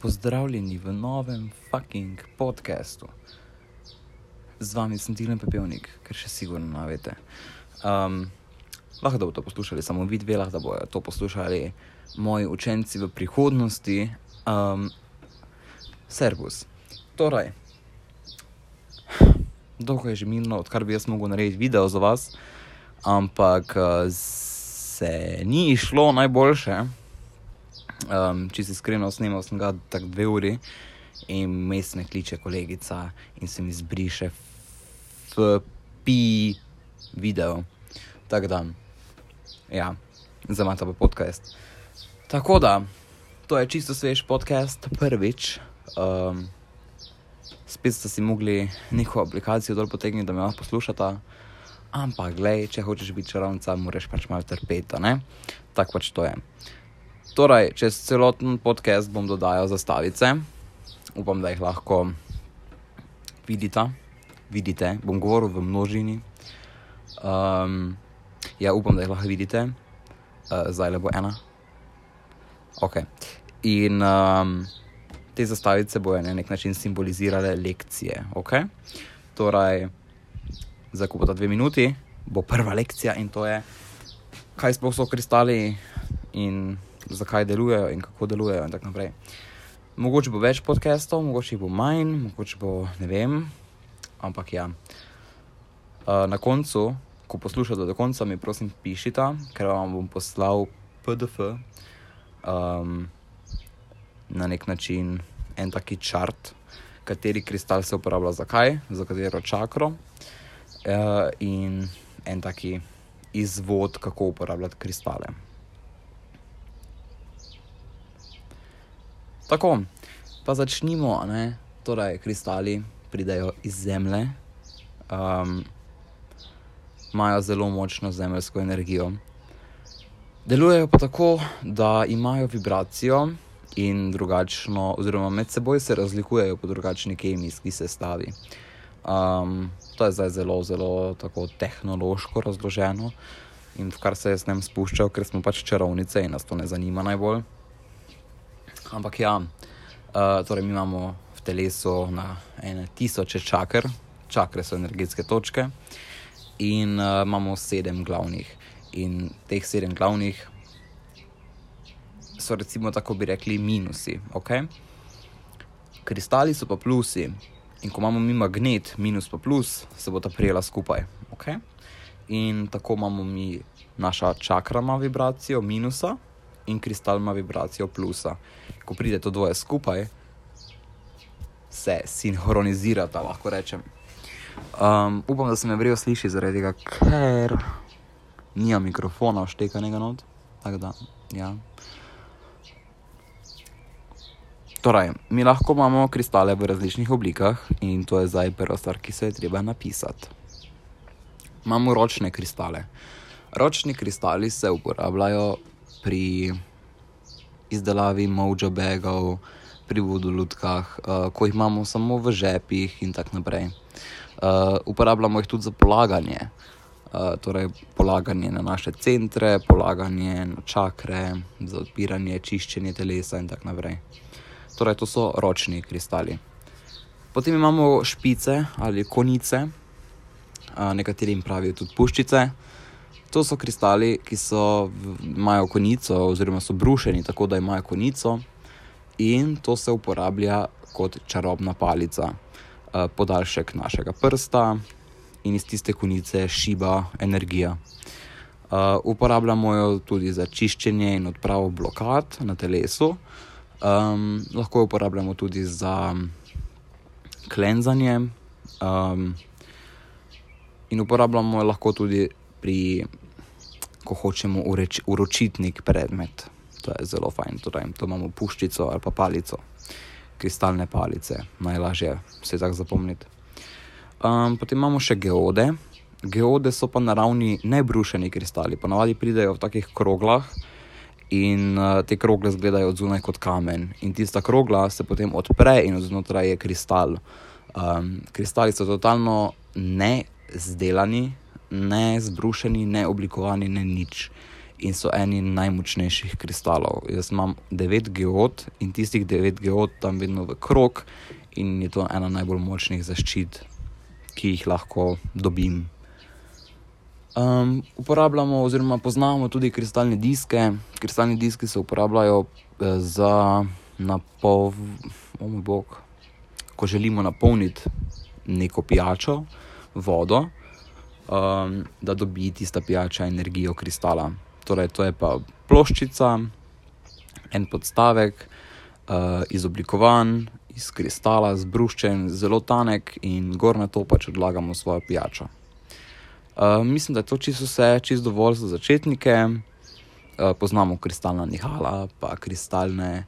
Pozdravljeni v novem fucking podkastu. Z vami sem Tilen Pepelnik, ker še sigurno ne veste. Um, lahko da bodo to poslušali samo vidve, lahko da bodo to poslušali moji učenci v prihodnosti. Um, servus. Torej, dolgo je že minilo, odkar bi jaz mogel narediti video za vas, ampak uh, se ni išlo najboljše. Um, če si iskreno snimal, sem ga tako dve uri in mestne kliče kolegica in se mi zbriše v pi video. Tako da, ja, za me ta pa podcast. Tako da, to je čisto svež podcast, prvič. Um, spet ste si mogli neko aplikacijo dol potegniti, da me lahko poslušate. Ampak, glej, če hočeš biti čarovnica, moraš pač malo trpeti, ne? Tako pač to je. Torej, čez celoten podcast bom dodajal zastavice, upam, da jih lahko vidite vidite, bom govoril v množini. Um, ja, upam, da jih lahko vidite, uh, zdaj le bo ena. Ok. In um, te zastavice bojo na nek način simbolizirale lekcije. Okay? Torej, za ko bo ta dve minuti, bo prva lekcija in to je, kaj sploh so kristali in zakaj delujejo in kako delujejo in tako naprej. Mogoče bo več podcastov, mogoče bo manj, mogoče bo ne vem, ampak ja. Uh, na koncu, ko poslušate do konca, mi prosim pišite, ker vam bom poslal PDF um, na nek način en taki črt, kateri kristal se uporablja za kaj, za katero čakro uh, in en taki izvod, kako uporabljati kristale. Tako, pa začnimo, ne? torej kristali pridejo iz zemlje, um, imajo zelo močno zemeljsko energijo. Delujejo pa tako, da imajo vibracijo in drugačno, oziroma med seboj se razlikujejo po drugačni kemijski sestavi. Um, to je zdaj zelo, zelo tako tehnološko razloženo in v kar se jaz ne bom spuščal, ker smo pač čarovnice in nas to ne zanima najbolj. Ampak ja, uh, torej mi imamo telesu na ene tisoče čakr, čakre so energetske točke, in uh, imamo sedem glavnih. In teh sedem glavnih so, recimo, tako bi rekli, minusi. Okay? Kristali so pa plusi, in ko imamo mi magnet, minus pa plus, se bo ta prijela skupaj. Okay? In tako imamo mi naša čakra, ima vibracijo minusa, in kristal ima vibracijo plusa. Ko pride to dvoje skupaj, se sinhronizirata, lahko rečem. Um, upam, da se me vrijo sliši, zaradi tega, ker nima mikrofona, vštekanega not. Da, ja. Torej, mi lahko imamo kristale v različnih oblikah in to je zdaj prva stvar, ki se je treba napisati. Imamo ročne kristale. Ročni kristali se uporabljajo pri izdelavi mojo bagov, pri vodolutkah, uh, ko jih imamo samo v žepih in tako naprej. Uh, uporabljamo jih tudi za polaganje, uh, torej polaganje na naše centre, polaganje na čakre, za odpiranje, čiščenje telesa in tako naprej. Torej, to so ročni kristali. Potem imamo špice ali konice, uh, nekateri jim pravijo tudi puščice. To so kristali, ki so, imajo konico, oziroma so brušeni tako, da imajo konico, in to se uporablja kot čarobna palica, uh, podaljšek našega prsta in iz tiste konice šiba energija. Uh, uporabljamo jo tudi za čiščenje in odpravo blokad na telesu, um, lahko jo uporabljamo tudi za klenzanje um, in uporabljamo jo lahko tudi pri, ko hočemo ureč, uročiti nek predmet. To je zelo fajn, torej to imamo puščico ali pa palico, kristalne palice, najlažje se tako zapomniti. Um, potem imamo še geode. Geode so pa naravni nebrušeni kristali, ponavadi pridejo v takih kroglah in uh, te krogle izgledajo od zunaj kot kamen. In tista krogla se potem odpre in znotraj je kristal. Um, kristali so totalno ne zdelani, ne zbrušeni, ne oblikovani, ne nič in so eni najmočnejših kristalov. Jaz imam 9 geot in tistih 9 geot tam vedno v krog, in je to ena najbolj močnih zaščit, ki jih lahko dobim. Um, uporabljamo, oziroma poznamo tudi kristalne diske. Kristalni diski se uporabljajo eh, za napolnitev, oh ko želimo napolniti neko pijačo, vodo, um, da dobi tista pijača energijo kristala. Torej, to je pa ploščica, en podstavek, uh, izoblikovan iz kristala, zbruščen, zelo tanek in gor na to pač odlagamo svojo pijačo. Uh, mislim, da je to čisto vse, čisto dovolj za začetnike. Uh, poznamo kristalna nihala, pa kristalne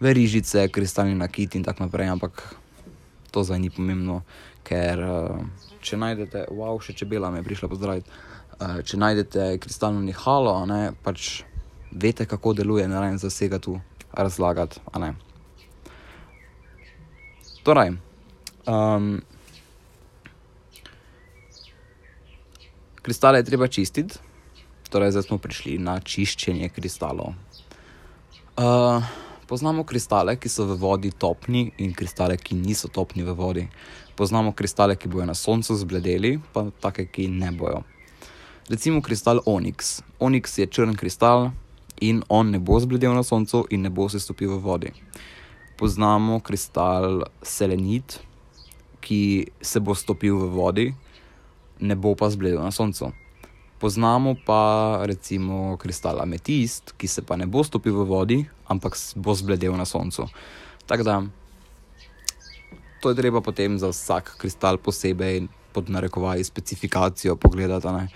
verižice, kristalni nakit in tako naprej, ampak to zdaj ni pomembno, ker uh, če najdete, wow, še čebela mi je prišla pozdraviti. Uh, če najdete kristalno nihalo, ne, pač veste, kako deluje, ne rajem za vsega tu razlagati. Torej, um, kristale je treba čistiti, torej zdaj smo prišli na čiščenje kristalov. Uh, poznamo kristale, ki so v vodi topni, in kristale, ki niso topni v vodi. Poznamo kristale, ki bojo na soncu zbledeli, pa take, ki ne bojo. Recimo kristal Onyx. Onyx je črn kristal in on ne bo zbledel na soncu in ne bo se stopil v vodi poznamo kristal selenit, ki se bo stopil v vodi, ne bo pa zbledel na soncu. Poznamo pa recimo kristal ametist, ki se pa ne bo stopil v vodi, ampak bo zbledel na soncu. Tako da, to je treba potem za vsak kristal posebej pod narekovaji specifikacijo pogledati, ne,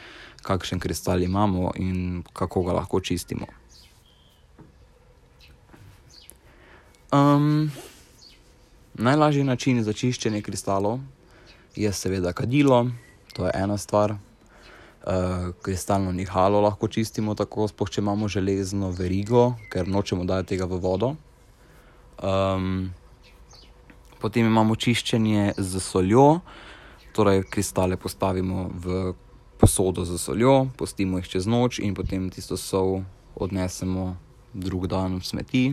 kakšen kristal imamo in kako ga lahko čistimo. Um, najlažji način za čiščenje kristalov je seveda kadilo, to je ena stvar. Uh, kristalno nihalo lahko čistimo tako, spoh, če imamo železno verigo, ker nočemo dati tega v vodo. Um, potem imamo čiščenje z soljo, torej kristale postavimo v posodo z soljo, pustimo jih čez noč in potem tisto sol odnesemo drug dan v smeti,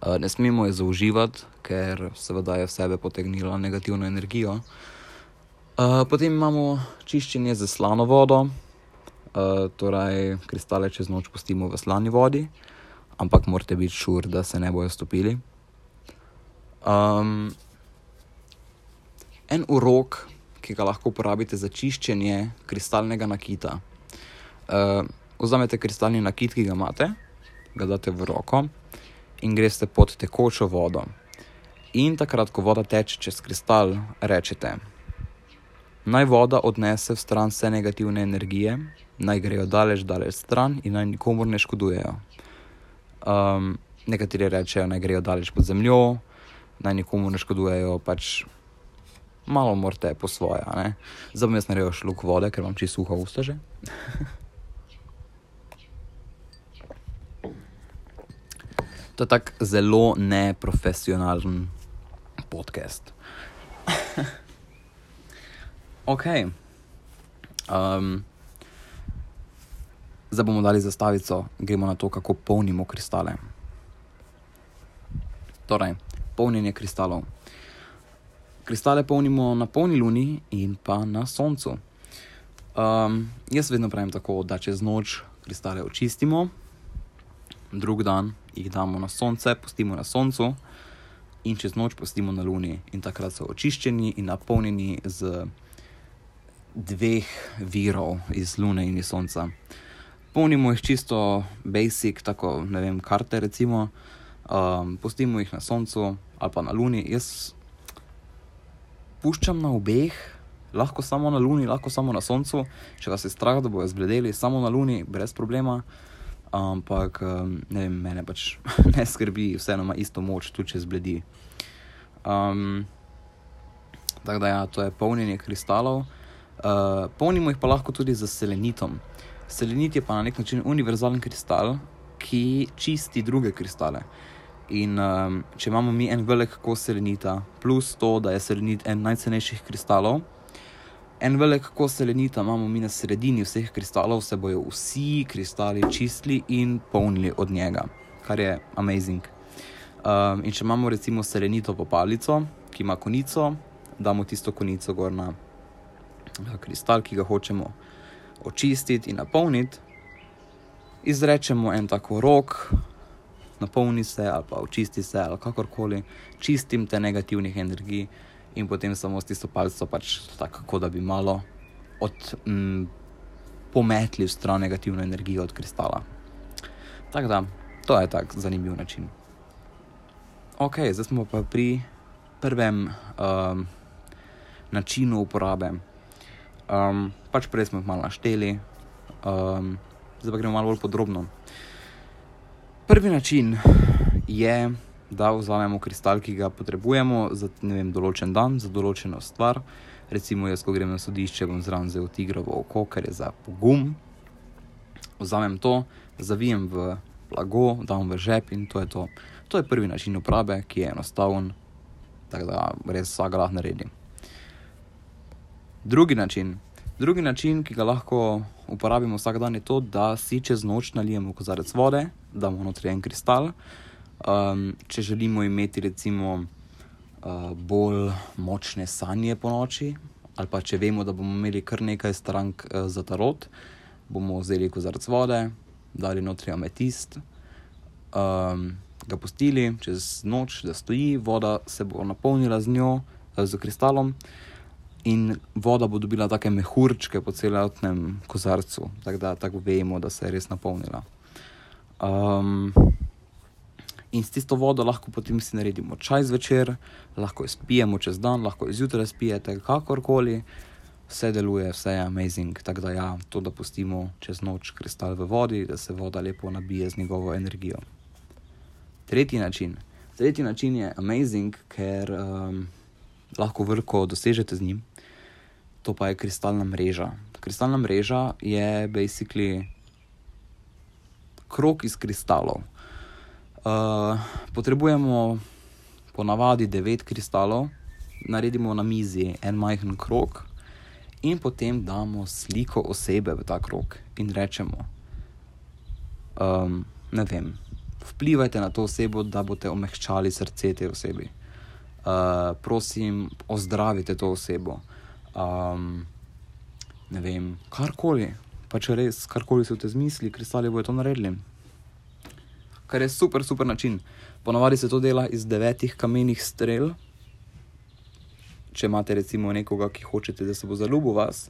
Eh, ne smemo je zauživati, ker seveda je v sebe potegnila negativno energijo. Uh, potem imamo čiščenje z slano vodo, uh, torej kristale čez noč pustimo v slani vodi, ampak morate biti šur, da se ne bojo stopili. Um, en urok, ki ga lahko uporabite za čiščenje kristalnega nakita. Uh, vzamete kristalni nakit, ki ga imate, ga date v roko in greste pod tekočo vodo. In takrat, ko voda teče čez kristal, rečete: Naj voda odnese stran vse negativne energije, naj grejo daleč, daleč stran in naj nikomor ne škodujejo. Um, nekateri rečejo, naj grejo daleč pod zemljo, naj nikomor ne škodujejo, pač malo morate po svoje. Zdaj bom jaz naredil šluk vode, ker vam čisto suho usta že. To je tako zelo neprofesionalen podcast. ok. Um, zdaj bomo dali zastavico, gremo na to, kako polnimo kristale. Torej, polnjenje kristalov. Kristale polnimo na polni luni in pa na soncu. Um, jaz vedno pravim tako, da čez noč kristale očistimo, drug dan jih damo na sonce, pustimo na soncu in čez noč pustimo na luni. In takrat so očiščeni in napolnjeni z dveh virov, iz lune in iz sonca. Polnimo jih čisto basic, tako ne vem, karte recimo, um, pustimo jih na soncu ali pa na luni. Jaz puščam na obeh. Lahko samo na luni, lahko samo na soncu, če vas je strah, da bojo zbledeli, samo na luni, brez problema. Ampak ne vem, mene pač ne skrbi, vseeno ima isto moč, tudi če zbledi. Um, tako da, ja, to je polnjenje kristalov. Uh, polnimo jih pa lahko tudi z selenitom. Selenit je pa na nek način univerzalen kristal, ki čisti druge kristale. In um, če imamo mi en velik kos selenita, plus to, da je selenit en najcenejših kristalov, En velik kos selenita imamo mi na sredini vseh kristalov, se bojo vsi kristali čistili in polnili od njega, kar je amazing. Um, in če imamo recimo selenito popalico, ki ima konico, damo tisto konico gor na kristal, ki ga hočemo očistiti in napolniti, izrečemo en tako rok, napolni se ali pa očisti se ali kakorkoli, čistim te negativnih energij in potem samo s tisto palco, pač tako, da bi malo od, mm, pometli v stran negativno energijo od kristala. Tako da, to je tak zanimiv način. Ok, zdaj smo pa pri prvem um, načinu uporabe. Um, pač prej smo jih malo našteli, um, zdaj pa gremo malo bolj podrobno. Prvi način je, da vzamemo kristal, ki ga potrebujemo za vem, določen dan, za določeno stvar. Recimo, jaz, ko grem na sodišče, bom zraven vzel tigrovo oko, ker je za pogum. Vzamem to, zavijem v blago, dam v žep in to je to. To je prvi način uporabe, ki je enostaven, tako da res vsak lahko naredi. Drugi način. Drugi način, ki ga lahko uporabimo vsak dan, je to, da si čez noč nalijemo kozarec vode, damo noter en kristal. Um, če želimo imeti recimo uh, bolj močne sanje po noči, ali pa če vemo, da bomo imeli kar nekaj strank uh, za tarot, bomo vzeli kozarec vode, dali noter ametist, um, ga pustili čez noč, da stoji, voda se bo napolnila z njo, uh, z kristalom in voda bo dobila take mehurčke po celotnem kozarcu, tako da tako vemo, da se je res napolnila. Um, in s tisto vodo lahko potem si naredimo čaj zvečer, lahko jo spijemo čez dan, lahko jo zjutraj spijete, kakorkoli, vse deluje, vse je amazing. Tako da ja, to, da pustimo čez noč kristal v vodi, da se voda lepo nabije z njegovo energijo. Tretji način. Tretji način je amazing, ker um, lahko vrko dosežete z njim to pa je kristalna mreža. Kristalna mreža je basically krok iz kristalov. Uh, potrebujemo ponavadi devet kristalov, naredimo na mizi en majhen krok, in potem damo sliko osebe v ta krok in rečemo: um, Ne vem, vplivajte na to osebo, da boste omehčali srce te osebi. Uh, prosim, ozdravite to osebo um, ne vem, karkoli, pa če res karkoli v te zmisli, kristali bodo to naredili. Kar je super, super način. Ponavadi se to dela iz devetih kamenih strel. Če imate recimo nekoga, ki hočete, da se bo zaljubil vas,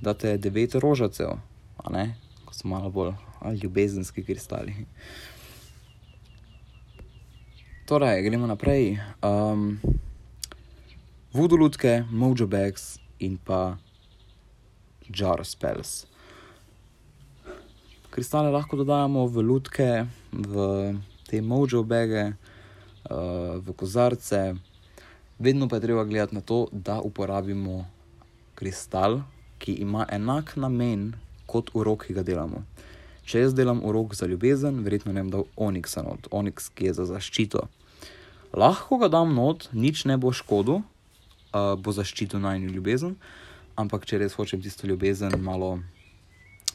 da te devet rožacev, a ne, ko so malo bolj ljubezenski kristali. Torej, gremo naprej. Um, voodoo lutke, mojo bags in pa jar spells. Kristale lahko dodajamo v lutke, v te mojo bage, uh, v kozarce. Vedno pa je treba gledati na to, da uporabimo kristal, ki ima enak namen kot urok, ki ga delamo. Če jaz delam urok za ljubezen, verjetno ne bom dal onixa not, oniks, ki je za zaščito. Lahko ga dam not, nič ne bo škodil, uh, bo zaščitil najnižjo ljubezen, ampak če res hočem tisto ljubezen malo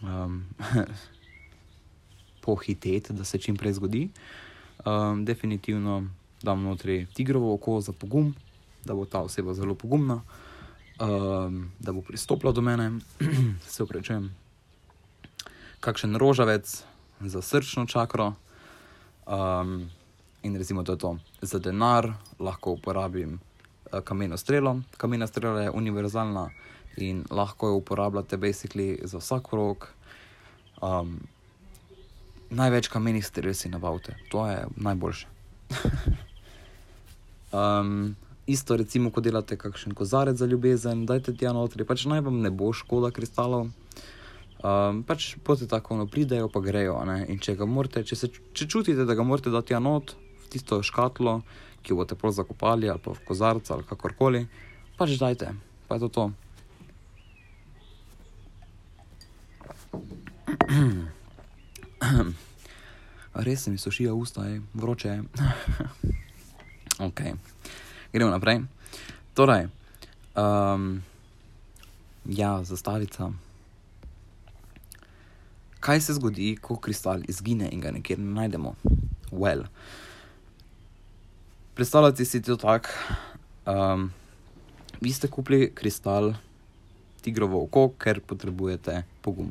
um, pohiteti, da se čim prej zgodi, um, definitivno dam notri tigrovo oko za pogum, da bo ta oseba zelo pogumna, um, da bo pristopila do mene, se upravičujem. Kakšen rožavec za srčno čakro. Um, in recimo, da je to za denar, lahko uporabim kameno strelo. Kamena strela je univerzalna in lahko jo uporabljate basically za vsak rok. Um, največ kamenih strel si nabavite, to je najboljše. um, isto, recimo, ko delate kakšen kozarec za ljubezen, dajte ti notri, pač naj vam ne bo škoda kristalov. Um, pač poti tako, no pridejo, pa grejo. In če ga morate, če, se, če čutite, da ga morate dati not v tisto škatlo, ki boste prav zakopali ali pa v kozarcu ali kakorkoli, pač dajte, pa je to to. Res se mi sušijo usta, je vroče. ok, gremo naprej. Torej, um, ja, zastavica. Kaj se zgodi, ko kristal izgine in ga nikjer ne najdemo? Well. Predstavljajte si to tako. Um, vi ste kupili kristal tigrovo oko, ker potrebujete pogum.